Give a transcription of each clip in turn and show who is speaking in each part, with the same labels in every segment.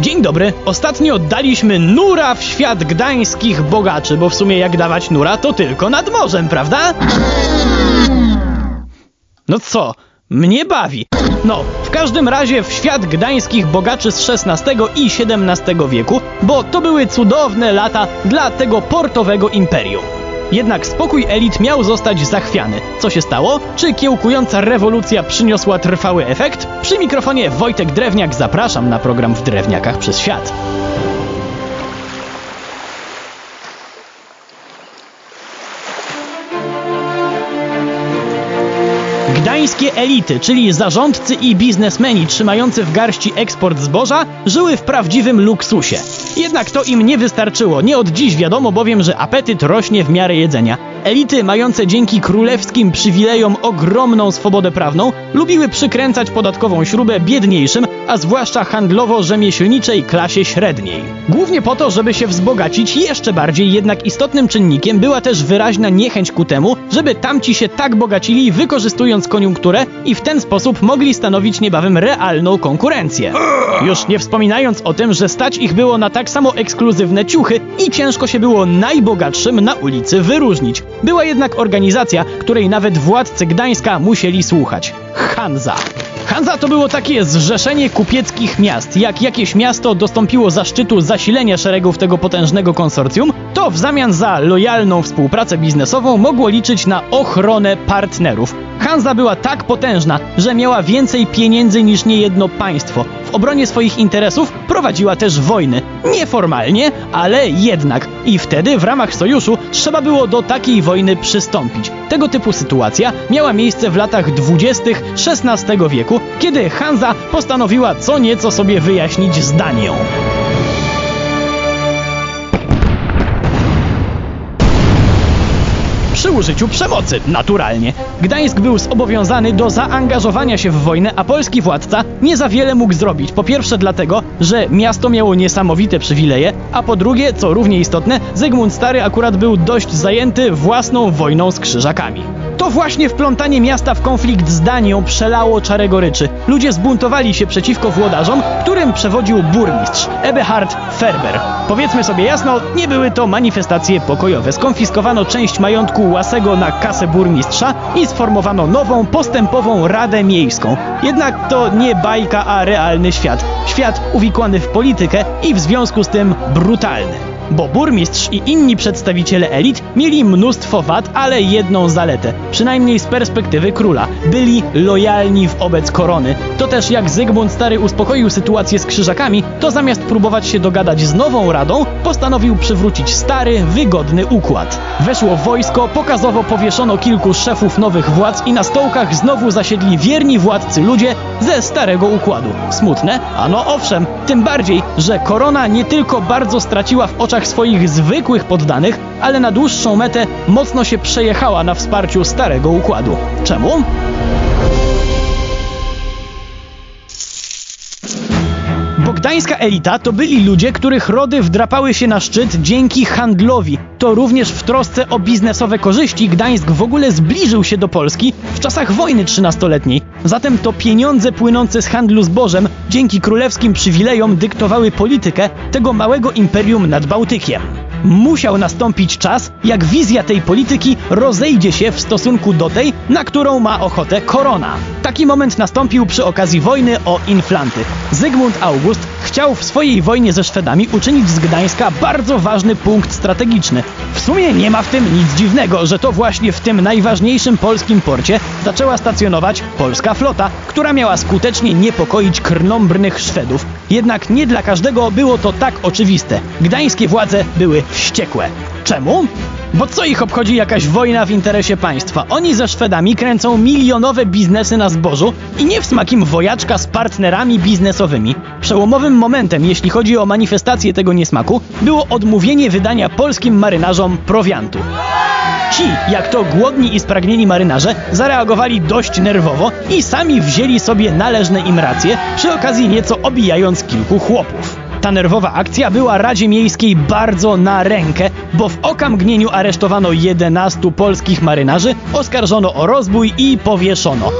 Speaker 1: Dzień dobry. Ostatnio daliśmy nura w świat gdańskich bogaczy, bo w sumie jak dawać nura to tylko nad morzem, prawda? No co? Mnie bawi. No, w każdym razie w świat gdańskich bogaczy z XVI i XVII wieku, bo to były cudowne lata dla tego portowego imperium. Jednak spokój elit miał zostać zachwiany. Co się stało? Czy kiełkująca rewolucja przyniosła trwały efekt? Przy mikrofonie Wojtek Drewniak zapraszam na program w Drewniakach przez świat. Elity, czyli zarządcy i biznesmeni trzymający w garści eksport zboża, żyły w prawdziwym luksusie. Jednak to im nie wystarczyło. Nie od dziś wiadomo bowiem, że apetyt rośnie w miarę jedzenia. Elity, mające dzięki królewskim przywilejom ogromną swobodę prawną, lubiły przykręcać podatkową śrubę biedniejszym, a zwłaszcza handlowo-rzemieślniczej klasie średniej. Głównie po to, żeby się wzbogacić jeszcze bardziej, jednak istotnym czynnikiem była też wyraźna niechęć ku temu, żeby tamci się tak bogacili, wykorzystując koniunkturę i w ten sposób mogli stanowić niebawem realną konkurencję. Już nie wspominając o tym, że stać ich było na tak samo ekskluzywne ciuchy i ciężko się było najbogatszym na ulicy wyróżnić. Była jednak organizacja, której nawet władcy Gdańska musieli słuchać. Hanza. Hanza to było takie zrzeszenie kupieckich miast. Jak jakieś miasto dostąpiło zaszczytu zasilenia szeregów tego potężnego konsorcjum, to w zamian za lojalną współpracę biznesową mogło liczyć na ochronę partnerów. Hanza była tak potężna, że miała więcej pieniędzy niż niejedno państwo. W obronie swoich interesów prowadziła też wojny. Nieformalnie, ale jednak. I wtedy w ramach sojuszu trzeba było do takiej wojny przystąpić. Tego typu sytuacja miała miejsce w latach 20. XVI wieku, kiedy Hanza postanowiła co nieco sobie wyjaśnić z Danią. Przy użyciu przemocy, naturalnie. Gdańsk był zobowiązany do zaangażowania się w wojnę, a polski władca nie za wiele mógł zrobić. Po pierwsze dlatego, że miasto miało niesamowite przywileje, a po drugie, co równie istotne, Zygmunt Stary akurat był dość zajęty własną wojną z krzyżakami. To właśnie wplątanie miasta w konflikt z Danią przelało czarę goryczy. Ludzie zbuntowali się przeciwko włodarzom, którym przewodził burmistrz Eberhard Ferber. Powiedzmy sobie jasno, nie były to manifestacje pokojowe. Skonfiskowano część majątku Łasego na kasę burmistrza i sformowano nową, postępową Radę Miejską. Jednak to nie bajka, a realny świat. Świat uwikłany w politykę i w związku z tym brutalny. Bo burmistrz i inni przedstawiciele elit mieli mnóstwo wad, ale jedną zaletę, przynajmniej z perspektywy króla. Byli lojalni wobec korony. To też jak Zygmunt Stary uspokoił sytuację z krzyżakami, to zamiast próbować się dogadać z nową radą, postanowił przywrócić stary, wygodny układ. Weszło wojsko, pokazowo powieszono kilku szefów nowych władz i na stołkach znowu zasiedli wierni władcy ludzie ze starego układu. Smutne? Ano owszem, tym bardziej, że korona nie tylko bardzo straciła w oczach swoich zwykłych poddanych, ale na dłuższą metę mocno się przejechała na wsparciu starego układu. Czemu? Bo gdańska elita to byli ludzie, których rody wdrapały się na szczyt dzięki handlowi. To również w trosce o biznesowe korzyści Gdańsk w ogóle zbliżył się do Polski w czasach wojny trzynastoletniej. Zatem to pieniądze płynące z handlu zbożem dzięki królewskim przywilejom dyktowały politykę tego małego imperium nad Bałtykiem. Musiał nastąpić czas, jak wizja tej polityki rozejdzie się w stosunku do tej, na którą ma ochotę korona. Taki moment nastąpił przy okazji wojny o inflanty. Zygmunt August chciał w swojej wojnie ze Szwedami uczynić z Gdańska bardzo ważny punkt strategiczny. W sumie nie ma w tym nic dziwnego, że to właśnie w tym najważniejszym polskim porcie zaczęła stacjonować polska flota, która miała skutecznie niepokoić krnąbrnych Szwedów. Jednak nie dla każdego było to tak oczywiste. Gdańskie władze były wściekłe. Czemu? Bo co ich obchodzi jakaś wojna w interesie państwa? Oni ze Szwedami kręcą milionowe biznesy na zbożu i nie w smakim wojaczka z partnerami biznesowymi. Przełomowym momentem, jeśli chodzi o manifestację tego niesmaku, było odmówienie wydania polskim marynarzom prowiantu. Ci, jak to głodni i spragnieni marynarze, zareagowali dość nerwowo i sami wzięli sobie należne im racje, przy okazji nieco obijając kilku chłopów. Ta nerwowa akcja była Radzie Miejskiej bardzo na rękę, bo w okamgnieniu aresztowano 11 polskich marynarzy, oskarżono o rozbój i powieszono.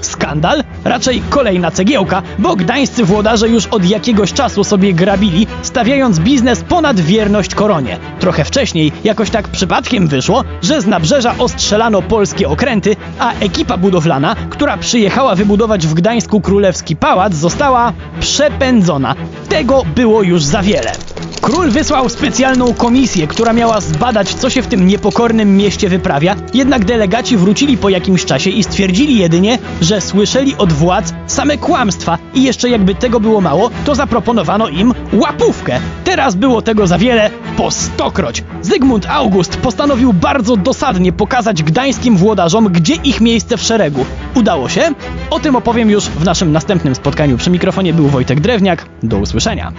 Speaker 1: Skandal? Raczej kolejna cegiełka, bo gdańscy włodarze już od jakiegoś czasu sobie grabili, stawiając biznes ponad wierność koronie. Trochę wcześniej jakoś tak przypadkiem wyszło, że z nabrzeża ostrzelano polskie okręty, a ekipa budowlana, która przyjechała wybudować w Gdańsku królewski pałac, została przepędzona. Tego było już za wiele. Król wysłał specjalną komisję, która miała zbadać, co się w tym niepokornym mieście wyprawia, jednak delegaci wrócili po jakimś czasie i stwierdzili jedynie, że słyszeli od władz same kłamstwa i jeszcze jakby tego było mało, to zaproponowano im łapówkę. Teraz było tego za wiele, po stokroć. Zygmunt August postanowił bardzo dosadnie pokazać gdańskim włodarzom, gdzie ich miejsce w szeregu. Udało się? O tym opowiem już w naszym następnym spotkaniu. Przy mikrofonie był Wojtek Drewniak. Do usłyszenia.